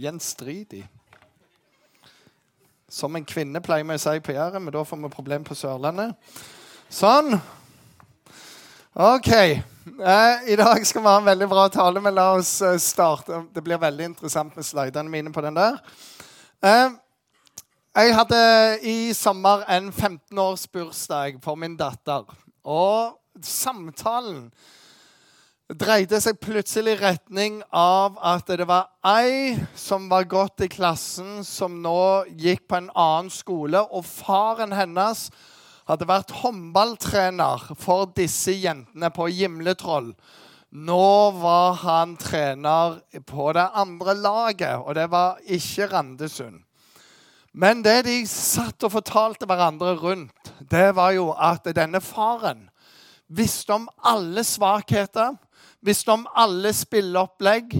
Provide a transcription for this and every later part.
Gjenstridig. Som en kvinne, pleier vi å si på Jæren, men da får vi problem på Sørlandet. Sånn. OK. Eh, I dag skal vi ha en veldig bra tale, men la oss eh, starte. Det blir veldig interessant med slidene mine på den der. Eh, jeg hadde i sommer en 15-årsbursdag for min datter. Og samtalen dreide seg plutselig i retning av at det var ei som var gått i klassen, som nå gikk på en annen skole, og faren hennes hadde vært håndballtrener for disse jentene på Gimletroll. Nå var han trener på det andre laget, og det var ikke Randesund. Men det de satt og fortalte hverandre rundt, det var jo at denne faren visste om alle svakheter visste om alle spilleopplegg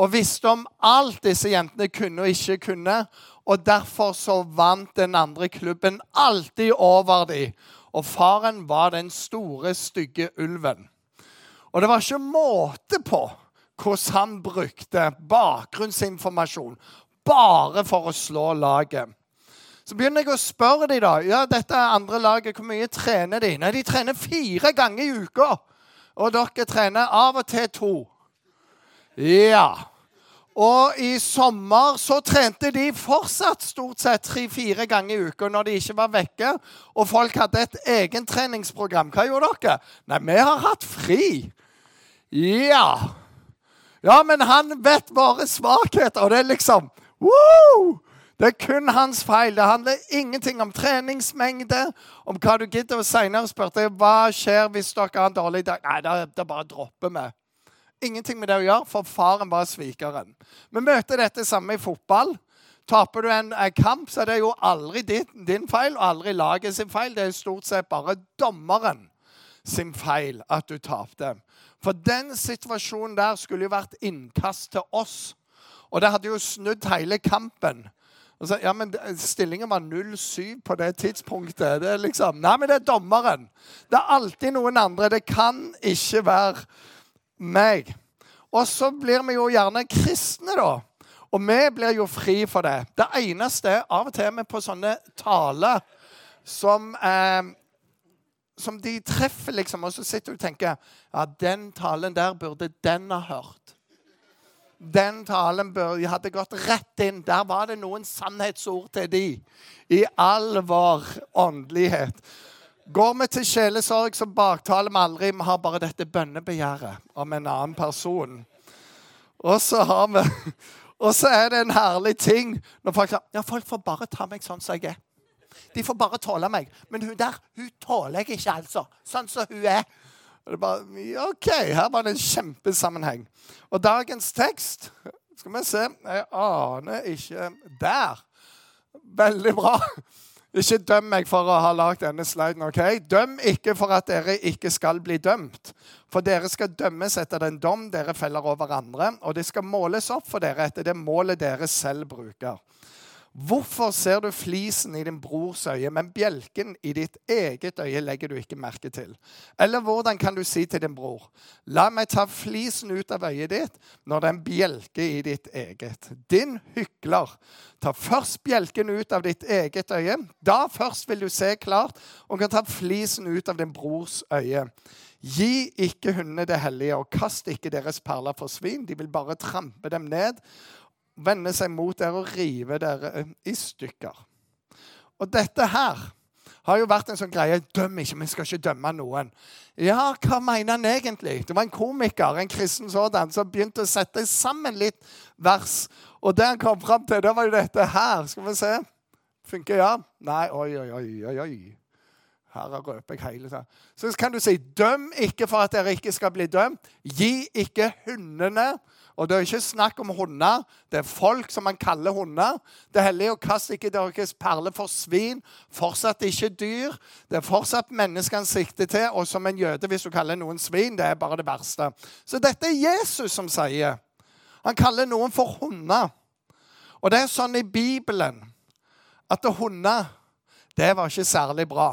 og visste om alt disse jentene kunne og ikke kunne. Og derfor så vant den andre klubben alltid over dem. Og faren var den store, stygge ulven. Og det var ikke måte på hvordan han brukte bakgrunnsinformasjon bare for å slå laget. Så begynner jeg å spørre dem da. Ja, dette er andre laget. Hvor mye trener de? Nei, De trener fire ganger i uka. Og dere trener av og til to. Ja. Og i sommer så trente de fortsatt stort sett tre-fire ganger i uka når de ikke var vekke. Og folk hadde et egen treningsprogram. Hva gjorde dere? Nei, vi har hatt fri. Ja. Ja, men han vet våre svakheter, og det er liksom Woo! Det er kun hans feil. Det handler ingenting om treningsmengde, om hva du gidder. Og Seinere spurte jeg hva skjer hvis dere har en dårlig dag. Nei, det, det bare dropper vi. Ingenting med det å gjøre, for faren var svikeren. Vi møter dette samme i fotball. Taper du en, kamp, så er det jo aldri din, din feil og aldri laget sin feil. Det er stort sett bare dommeren sin feil at du tapte. For den situasjonen der skulle jo vært innkast til oss. Og det hadde jo snudd hele kampen. Så, ja, men Stillingen var 0-7 på det tidspunktet. Det er liksom, Nei, men det er dommeren. Det er alltid noen andre. Det kan ikke være meg. Og så blir vi jo gjerne kristne, da. Og vi blir jo fri for det. Det eneste er av og til vi på sånne taler som eh, som de treffer, liksom, og så sitter du og tenker ja, den talen der burde den ha hørt. Den talen hadde gått rett inn. Der var det noen sannhetsord til de. I all vår åndelighet. Går vi til sjelesorg, så baktaler vi aldri. Vi har bare dette bønnebegjæret om en annen person. Og så har vi Og så er det en herlig ting når folk sier ja, folk får bare ta meg sånn som jeg er. De får bare tåle meg. Men hun der hun tåler jeg ikke, altså. Sånn som hun er. Og det bare, OK, her var det en kjempesammenheng. Og dagens tekst Skal vi se Jeg aner ikke Der. Veldig bra. Ikke døm meg for å ha lagd denne sliden. ok? Døm ikke for at dere ikke skal bli dømt. For dere skal dømmes etter den dom dere feller over andre, og det skal måles opp for dere etter det målet dere selv bruker. Hvorfor ser du flisen i din brors øye, men bjelken i ditt eget øye legger du ikke merke til? Eller hvordan kan du si til din bror, la meg ta flisen ut av øyet ditt når det er en bjelke i ditt eget? Din hykler, ta først bjelken ut av ditt eget øye. Da først vil du se klart og kan ta flisen ut av din brors øye. Gi ikke hundene det hellige, og kast ikke deres perler for svin. De vil bare trampe dem ned vende seg mot dere og rive dere i stykker. Og dette her har jo vært en sånn greie Døm ikke, vi skal ikke dømme noen. Ja, hva mener han egentlig? Det var en komiker en kristen sådan, som begynte å sette sammen litt vers. Og det han kom fram til, det var jo dette her. Skal vi se. Funker ja? Nei, oi, oi, oi. oi. Her røper jeg hele tiden. Så kan du si døm ikke for at dere ikke skal bli dømt. Gi ikke hundene og det er ikke snakk om hunder. Det er folk som man kaller hunder. Det er og å kaste ikke deres perler for svin. Fortsatt ikke dyr. Det er fortsatt menneskene sikter til. Og som en jøde, hvis du kaller noen svin, det er bare det verste. Så dette er Jesus som sier. Han kaller noen for hunder. Og det er sånn i Bibelen at hunder, det var ikke særlig bra.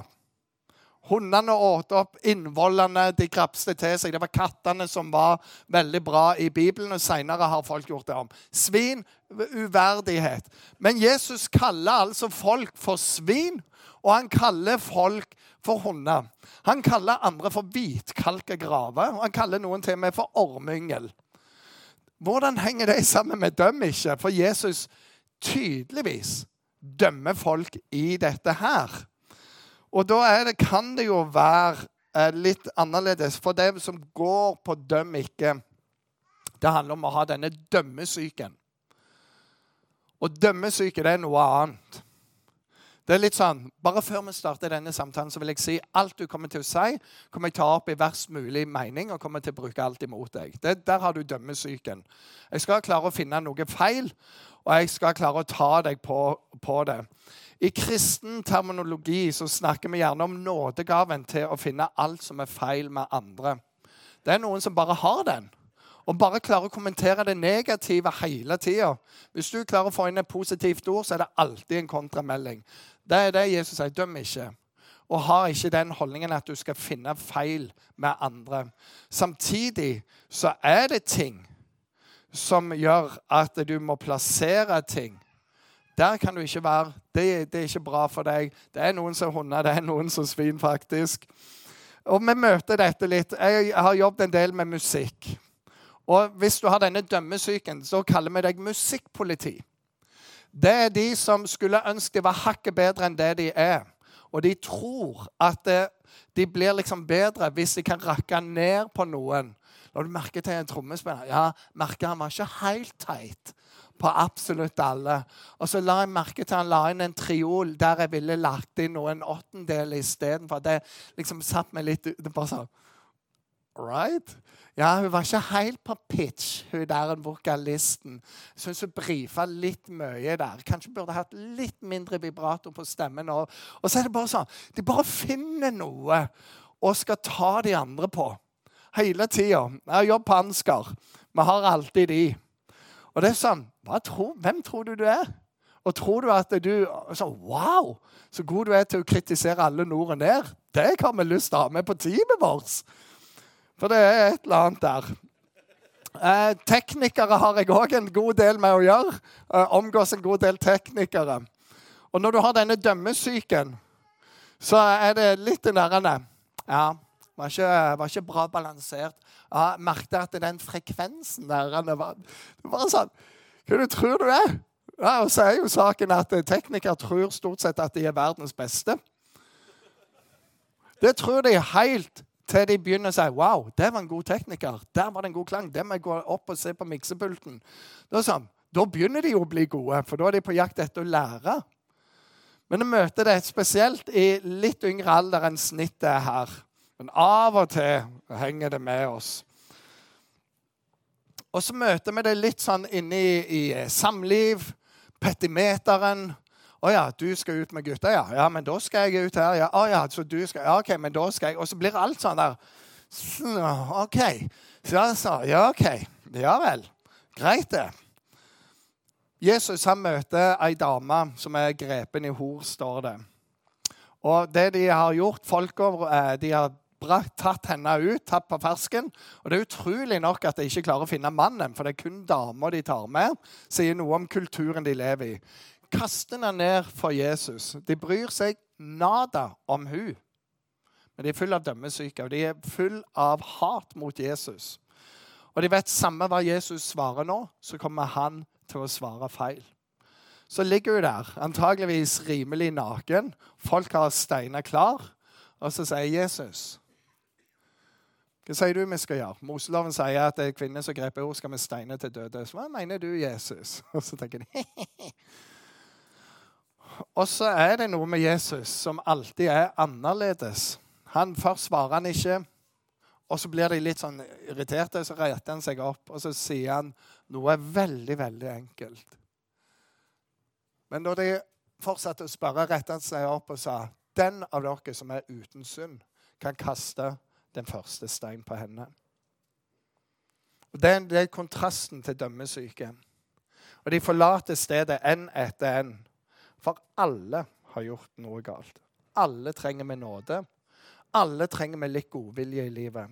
Hundene åt opp innvollene, de grapste til seg. Det var kattene som var veldig bra i Bibelen, og seinere har folk gjort det om. Svin, uverdighet. Men Jesus kaller altså folk for svin, og han kaller folk for hunder. Han kaller andre for hvitkalkegrave, og han kaller noen til og for ormyngel. Hvordan henger det sammen med døm ikke? For Jesus tydeligvis dømmer folk i dette her. Og da det, kan det jo være eh, litt annerledes. For det som går på døm ikke, det handler om å ha denne dømmesyken. Og dømmesyke, det er noe annet. Det er litt sånn, Bare før vi starter denne samtalen, så vil jeg si alt du kommer til å si, kommer jeg ta opp i verst mulig mening og kommer til å bruke alt imot deg. Det, der har du dømmesyken. Jeg skal klare å finne noe feil, og jeg skal klare å ta deg på, på det. I kristen terminologi så snakker vi gjerne om nådegaven til å finne alt som er feil med andre. Det er noen som bare har den. Og bare klarer å kommentere det negative hele tida. Hvis du klarer å få inn et positivt ord, så er det alltid en kontramelding. Det er det Jesus sier. Døm ikke. Og har ikke den holdningen at du skal finne feil med andre. Samtidig så er det ting som gjør at du må plassere ting der kan du ikke være. Det, det, er ikke bra for deg. Det er noen som hunder, det er noen som svin, faktisk. Og vi møter dette litt. Jeg har jobbet en del med musikk. Og hvis du har denne dømmesyken, så kaller vi deg musikkpoliti. Det er de som skulle ønske de var hakket bedre enn det de er. Og de tror at de blir liksom bedre hvis de kan rakke ned på noen. Når du merker til en trommespiller ja, merker han var ikke helt teit på absolutt alle. Og så la jeg merke til han la inn en triol der jeg ville lagt inn noen åttendel istedenfor. Det liksom satt meg litt det bare sånn Right? Ja, hun var ikke helt på pitch, hun der vokalisten. Jeg syns hun brifa litt mye der. Kanskje burde hatt litt mindre vibrato på stemmen. Og, og så er det bare sånn De bare finner noe og skal ta de andre på. Hele tida. Jeg har jobb på Ansgar. Vi har alltid de. Og det er sånn tror, Hvem tror du du er? Og tror du at du så, Wow, så god du er til å kritisere alle nord og ned. Det har vi lyst til å ha med på teamet vårt. For det er et eller annet der. Eh, teknikere har jeg òg en god del med å gjøre. Eh, omgås en god del teknikere. Og når du har denne dømmesyken, så er det litt nærende. Ja, var ikke, var ikke bra balansert. Jeg merket at den frekvensen der var, det var sånn hva du tror du er? Ja, og så er jo saken at eh, Teknikere tror stort sett at de er verdens beste. Det tror de helt til de begynner å si Wow, det var en god tekniker. Der var det en god klang. Det må jeg gå opp og se på miksepulten. Da, sånn, da begynner de jo å bli gode, for da er de på jakt etter å lære. Men jeg møter det spesielt i litt yngre alder enn snittet her. Men av og til henger det med oss. Og så møter vi det litt sånn inne i, eh, samliv, petimeteren. 'Å ja, du skal ut med gutta, ja. Ja, men da skal jeg ut her.' Ja, å ja, så du skal, ja, ok, men da skal jeg Og så blir alt sånn der. OK. Så, så, ja, OK. Ja vel. Greit, det. Jesus han møter ei dame som er grepen i hor, står det. Og det de har gjort, folka eh, de har tatt henne ut, tatt på fersken. Og det er utrolig nok at de ikke klarer å finne mannen, for det er kun damer de tar med. Sier noe om kulturen de lever i. Kaster henne ned for Jesus. De bryr seg nada om hun. Men de er full av dømmesyke, og de er full av hat mot Jesus. Og de vet samme hva Jesus svarer nå, så kommer han til å svare feil. Så ligger hun der, antageligvis rimelig naken. Folk har steiner klar. Og så sier Jesus hva sier du vi skal gjøre? Moseloven sier at det er kvinner som grep ord, skal vi steine til døde. Så hva mener du, Jesus? Og så tenker de Og så er det noe med Jesus som alltid er annerledes. Han Først svarer han ikke, og så blir de litt sånn irriterte. Så retter han seg opp, og så sier han noe veldig, veldig enkelt. Men når de fortsatte å spørre, rettet han seg opp og sa, 'Den av dere som er uten synd, kan kaste den første stein på henne. Og det, er kontrasten til dømmesyke. Og de forlater stedet én etter én. For alle har gjort noe galt. Alle trenger med nåde. Alle trenger vi litt godvilje i livet.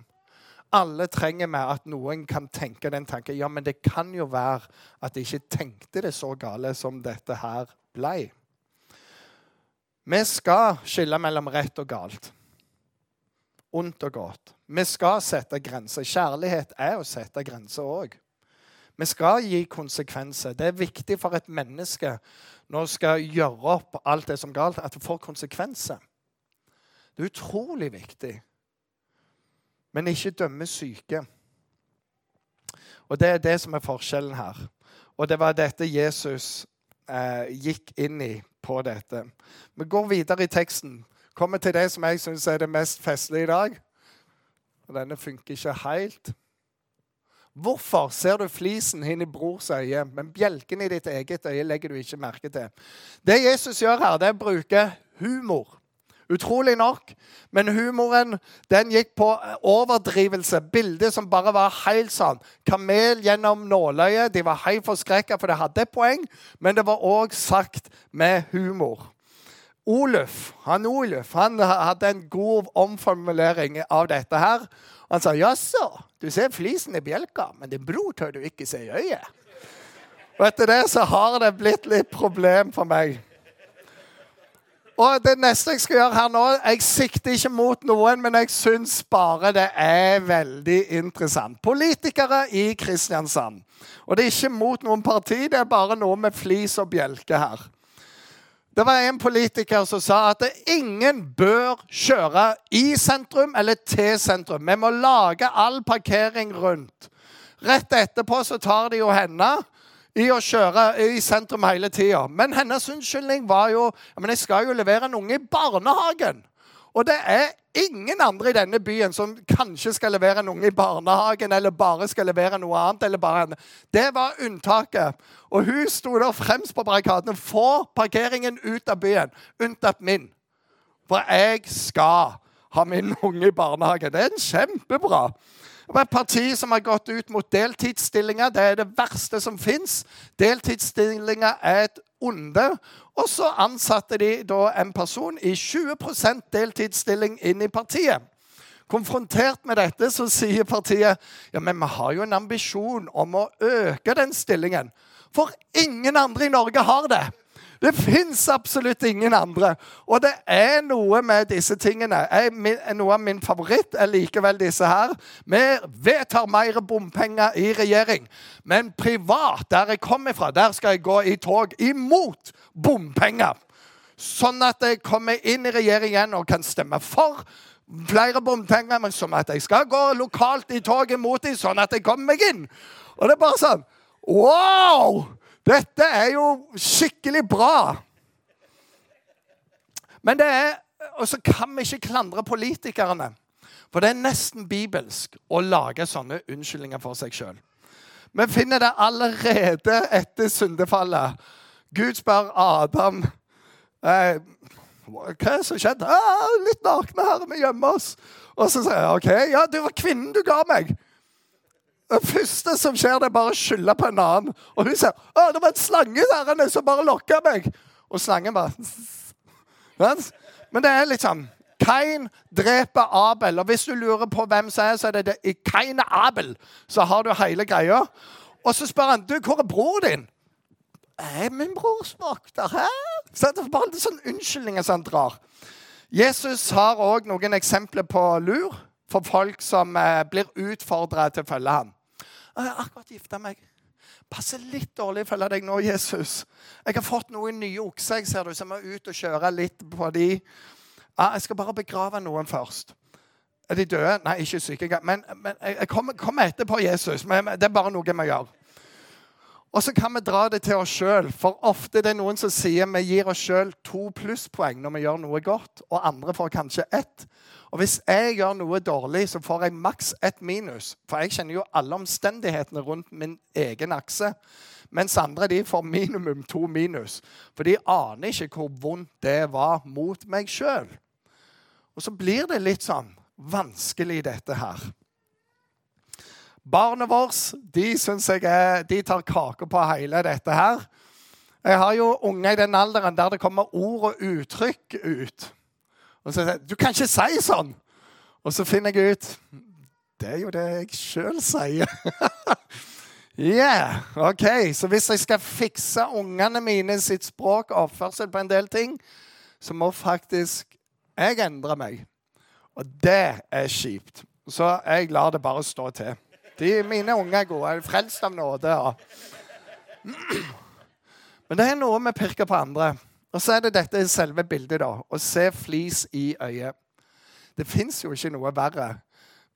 Alle trenger vi at noen kan tenke den tanken. Ja, men det kan jo være at de ikke tenkte det så gale som dette her blei. Vi skal skille mellom rett og galt. Ondt og godt. Vi skal sette grenser. Kjærlighet er å sette grenser òg. Vi skal gi konsekvenser. Det er viktig for et menneske når det skal gjøre opp alt det som er galt, at det får konsekvenser. Det er utrolig viktig. Men ikke dømme syke. Og Det er det som er forskjellen her. Og det var dette Jesus eh, gikk inn i på dette. Vi går videre i teksten. Kommer til det som jeg syns er det mest festlige i dag. Og denne funker ikke helt. Hvorfor ser du flisen inn i brors øye, men bjelken i ditt eget øye legger du ikke merke til? Det Jesus gjør her, det er å bruke humor. Utrolig nok. Men humoren den gikk på overdrivelse. Bildet som bare var helt sånn. Kamel gjennom nåløyet. De var helt forskrekka, for det hadde et poeng, men det var òg sagt med humor. Oluf han Oluf, han hadde en god omformulering av dette. her. Han sa 'jaså, du ser flisen i bjelka, men din bror tør du ikke se i øyet'. Og etter det så har det blitt litt problem for meg. Og det neste jeg skal gjøre her nå Jeg sikter ikke mot noen, men jeg syns bare det er veldig interessant. Politikere i Kristiansand. Og det er ikke mot noen parti, det er bare noe med flis og bjelke her. Det var en politiker som sa at ingen bør kjøre i sentrum eller til sentrum. Vi må lage all parkering rundt. Rett etterpå så tar de jo henne i å kjøre i sentrum hele tida. Men hennes unnskyldning var jo men jeg skal jo levere en unge i barnehagen. Og det er ingen andre i denne byen som kanskje skal levere en unge i barnehagen eller bare skal levere noe annet. eller bare en. Det var unntaket. Og hun sto der fremst på barrikadene. Få parkeringen ut av byen, unntatt min. For jeg skal ha min unge i barnehagen. Det er en kjempebra. Det var et parti som har gått ut mot deltidsstillinger. Det er det verste som fins. Deltidsstillinger er et onde. Og så ansatte de da en person i 20% deltidsstilling inn i partiet. Konfrontert med dette så sier partiet ja, men vi har jo en ambisjon om å øke den stillingen. For ingen andre i Norge har det. Det fins absolutt ingen andre. Og det er noe med disse tingene. Jeg, noe av min favoritt er likevel disse her. Vi vedtar mer bompenger i regjering. Men privat, der jeg kommer fra, der skal jeg gå i tog imot bompenger. Sånn at jeg kommer inn i regjering igjen og kan stemme for flere bompenger, men som at jeg skal gå lokalt i tog imot dem, sånn at jeg kommer meg inn. Og det er bare sånn Wow! Dette er jo skikkelig bra. Men det er Og så kan vi ikke klandre politikerne. For det er nesten bibelsk å lage sånne unnskyldninger for seg sjøl. Vi finner det allerede etter syndefallet. Gud spør Adam eh, hva er det som skjedde. Ah, 'Litt nakne, her, vi gjemmer oss.' Og så sier jeg, 'OK, ja, det var kvinnen du ga meg.' Det første som skjer, det er bare å skylde på en annen. Og hun sier å, det var en slange der som bare lokka meg. Og slangen bare Men det er sånn Kain dreper Abel. Og hvis du lurer på hvem som er, så er det, det i Kain og Abel. Så har du hele greia. Og så spør han du, hvor er bror din. Er min bror vokter her? Så det er bare litt sånn unnskyldninger som han drar. Jesus har òg noen eksempler på lur for folk som eh, blir utfordra til å følge ham. Jeg har akkurat gifta meg. Passer litt dårlig å følge deg nå, Jesus. Jeg har fått noen nye okser ser du, som må ut og kjøre litt på de. jeg skal bare begrave noen først. Er de døde? Nei, ikke syke. Men, men jeg kommer, kommer etterpå, Jesus. Men det er bare noe vi gjør. Og så kan vi dra det til oss sjøl. For ofte det er noen som sier vi gir oss sjøl to plusspoeng når vi gjør noe godt, og andre får kanskje ett. Og hvis jeg gjør noe dårlig, så får jeg maks ett minus. For jeg kjenner jo alle omstendighetene rundt min egen akse. Mens andre de får minimum to minus. For de aner ikke hvor vondt det var mot meg sjøl. Og så blir det litt sånn vanskelig, dette her. Barna våre de synes jeg er, de tar kake på hele dette her. Jeg har jo unger i den alderen der det kommer ord og uttrykk ut. Og så sier jeg, 'Du kan ikke si sånn!' Og så finner jeg ut Det er jo det jeg sjøl sier. yeah, ok. Så hvis jeg skal fikse ungene mine sitt språk og oppførsel på en del ting, så må faktisk jeg endre meg. Og det er kjipt. Så jeg lar det bare stå til. De, mine unger er gode. Frelst av nåde. Ja. Men det er noe med pirke på andre. Og så er det dette selve bildet. da, Å se flis i øyet. Det fins jo ikke noe verre.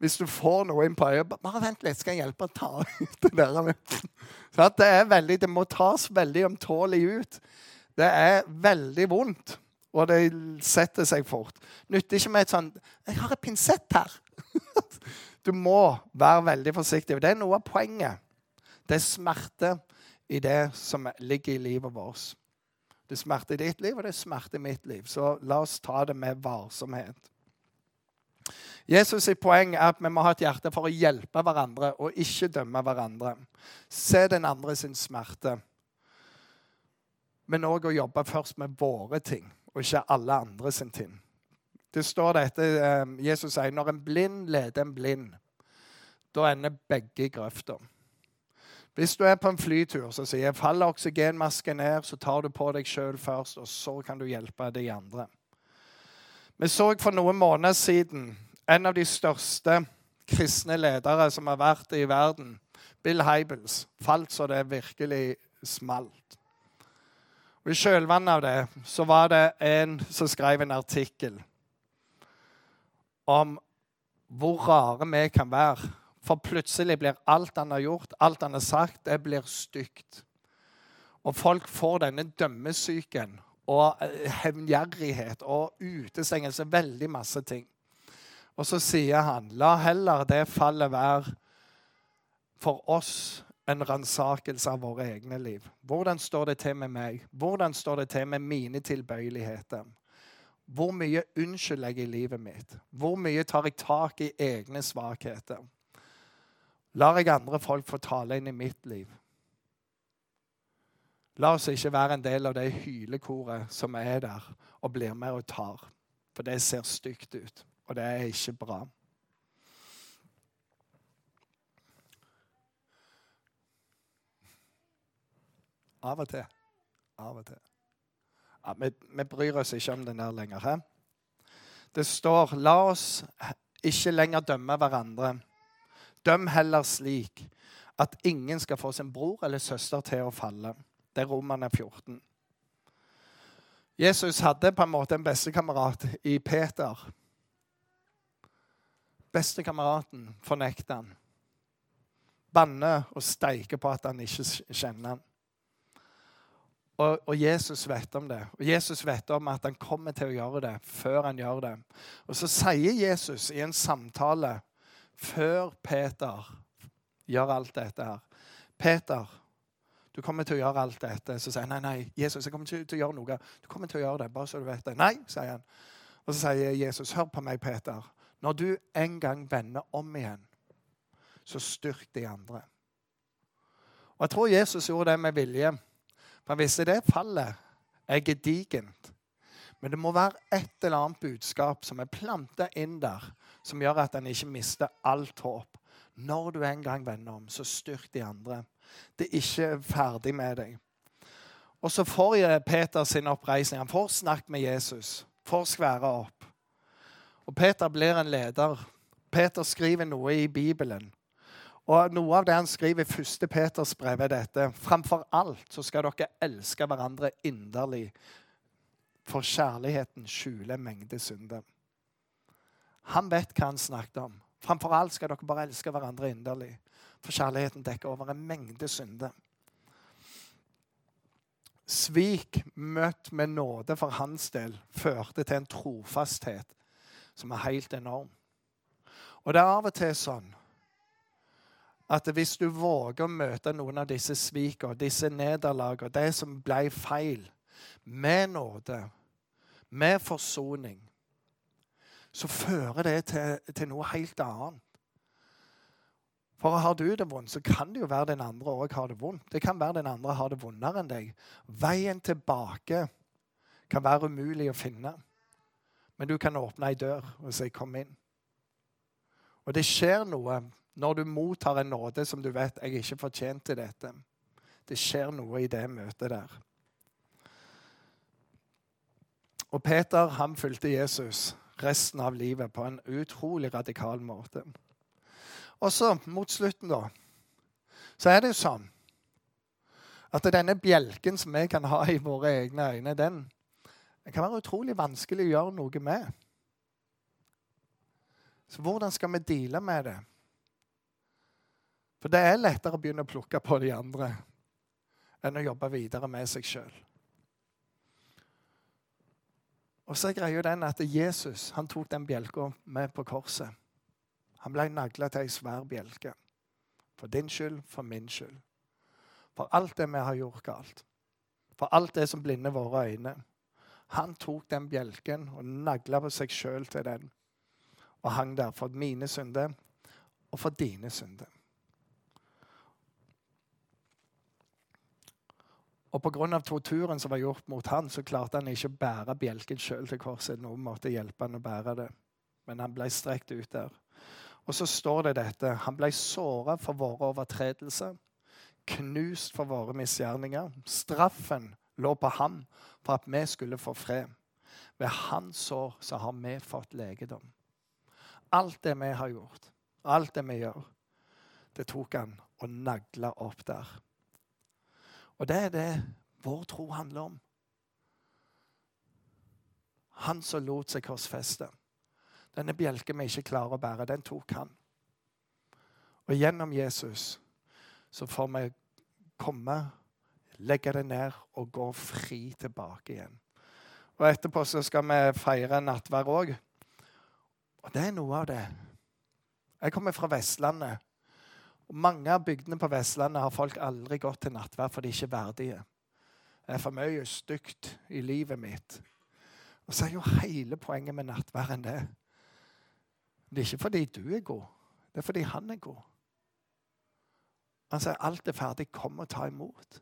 Hvis du får noe inn på øyet Bare vent litt, skal jeg hjelpe å ta ut det der. Så det, er veldig, det må tas veldig ømtålig ut. Det er veldig vondt, og det setter seg fort. Nytter ikke med et sånt 'Jeg har et pinsett her.' Du må være veldig forsiktig. Det er noe av poenget. Det er smerte i det som ligger i livet vårt. Det er smerte i ditt liv, og det er smerte i mitt liv. Så la oss ta det med varsomhet. Jesus' sitt poeng er at vi må ha et hjerte for å hjelpe hverandre og ikke dømme hverandre. Se den andre sin smerte. Men òg å jobbe først med våre ting, og ikke alle andre sin ting. Det står dette eh, Jesus sier når en blind leder en blind, da ender begge i grøfta. Hvis du er på en flytur så sier jeg, faller oksygenmasken ned, så tar du på deg sjøl først, og så kan du hjelpe de andre. Vi så for noen måneder siden en av de største kristne ledere som har vært i verden, Bill Heibels, falt så det virkelig smalt. Og I kjølvannet av det så var det en som skrev en artikkel om hvor rare vi kan være. For plutselig blir alt han har gjort, alt han har sagt, det blir stygt. Og folk får denne dømmesyken og eh, hevngjerrighet og utestengelse. Veldig masse ting. Og så sier han, la heller det fallet være for oss en ransakelse av våre egne liv. Hvordan står det til med meg? Hvordan står det til med mine tilbøyeligheter? Hvor mye unnskylder jeg i livet mitt? Hvor mye tar jeg tak i egne svakheter? Lar jeg andre folk få tale inn i mitt liv? La oss ikke være en del av det hylekoret som er der og blir med og tar. For det ser stygt ut, og det er ikke bra. Av og til. Av og til. Ja, vi, vi, bryr oss ikke om den der lenger. He? Det står La oss ikke lenger dømme hverandre. Døm heller slik at ingen skal få sin bror eller søster til å falle. Det er Romerne 14. Jesus hadde på en måte en bestekamerat i Peter. Bestekameraten fornekter han. Banner og steiker på at han ikke kjenner han. Og, og, Jesus vet om det. Og Jesus vet om at han kommer til å gjøre det før han gjør det. Og så sier Jesus i en samtale før Peter gjør alt dette her Peter, du kommer til å gjøre alt dette. Så sier han nei, nei, Jesus, jeg kommer ikke til å gjøre noe. Du kommer til å gjøre det, bare så du vet det. Nei, sier han. Og så sier Jesus, hør på meg, Peter. Når du en gang vender om igjen, så styrk de andre. Og Jeg tror Jesus gjorde det med vilje. For hvis det fallet er gedigent, men det må være et eller annet budskap som er planta inn der, som gjør at en ikke mister alt håp. Når du en gang vender om, så styrk de andre. Det er ikke ferdig med deg. Og så får Peter sin oppreisning. Han får snakke med Jesus. Får skvære opp. Og Peter blir en leder. Peter skriver noe i Bibelen og Noe av det han skriver i 1. Peters brev, er dette. Framfor alt så skal dere elske hverandre inderlig, for kjærligheten skjuler mengde synder. Han vet hva han snakket om. Framfor alt skal dere bare elske hverandre inderlig, for kjærligheten dekker over en mengde synder. Svik møtt med nåde for hans del førte til en trofasthet som er helt enorm. Og det er av og til sånn at hvis du våger å møte noen av disse svikene, disse nederlagene, det som ble feil, med nåde, med forsoning, så fører det til, til noe helt annet. For har du det vondt, så kan det jo være den andre òg har det vondt. Det kan være den andre har det vondere enn deg. Veien tilbake kan være umulig å finne. Men du kan åpne ei dør og si 'kom inn'. Og det skjer noe når du mottar en nåde som du vet jeg ikke fortjente dette. Det skjer noe i det møtet der. Og Peter han fulgte Jesus resten av livet på en utrolig radikal måte. Og så, mot slutten, da, så er det jo sånn at denne bjelken som vi kan ha i våre egne øyne, den, den kan være utrolig vanskelig å gjøre noe med. Så hvordan skal vi deale med det? For det er lettere å begynne å plukke på de andre enn å jobbe videre med seg sjøl. Og så er greia den at Jesus han tok den bjelka med på korset. Han ble nagla til ei svær bjelke. For din skyld, for min skyld. For alt det vi har gjort galt. For alt det som blinder våre øyne. Han tok den bjelken og nagla på seg sjøl til den og hang der for mine synder og for dine synder. Og pga. torturen som var gjort mot han, så klarte han ikke å bære bjelken sjøl til korset. Noen måtte hjelpe han å bære det. Men han ble strekt ut der. Og så står det dette. Han ble såra for våre overtredelser, knust for våre misgjerninger. Straffen lå på ham for at vi skulle få fred. Ved hans sår så har vi fått legedom. Alt det vi har gjort, alt det vi gjør, det tok han og nagla opp der. Og det er det vår tro handler om. Han som lot seg korsfeste. Denne bjelken vi ikke klarer å bære, den tok han. Og gjennom Jesus så får vi komme, legge det ned og gå fri tilbake igjen. Og etterpå så skal vi feire nattvær òg. Og det er noe av det. Jeg kommer fra Vestlandet. Mange av bygdene på Vestlandet har folk aldri gått til nattverd for de er ikke verdige. Det er for mye stygt i livet mitt. Og så er jo hele poenget med nattverden det. Det er ikke fordi du er god, det er fordi han er god. Han sier alt er ferdig, kom og ta imot.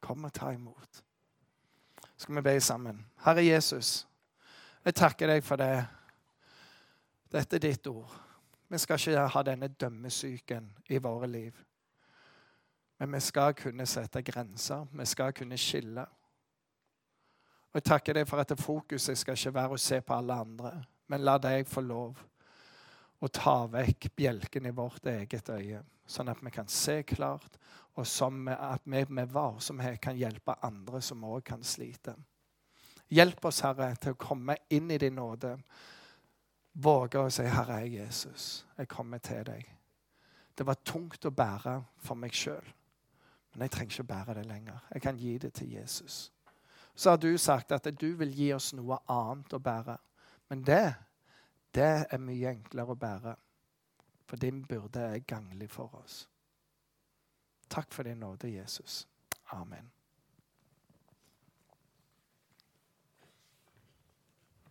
Kom og ta imot. Skal vi be sammen. Herre Jesus, jeg takker deg for det dette er ditt ord. Vi skal ikke ha denne dømmesyken i våre liv. Men vi skal kunne sette grenser. Vi skal kunne skille. Og Jeg takker deg for at fokuset skal ikke være å se på alle andre, men la deg få lov å ta vekk bjelken i vårt eget øye, sånn at vi kan se klart, og sånn at vi med varsomhet kan hjelpe andre som òg kan slite. Hjelp oss, Herre, til å komme inn i din nåde våge å si, 'Herre, jeg er Jesus. Jeg kommer til deg.' Det var tungt å bære for meg sjøl, men jeg trenger ikke bære det lenger. Jeg kan gi det til Jesus. Så har du sagt at du vil gi oss noe annet å bære. Men det, det er mye enklere å bære. For din byrde er ganglig for oss. Takk for din nåde, Jesus. Amen.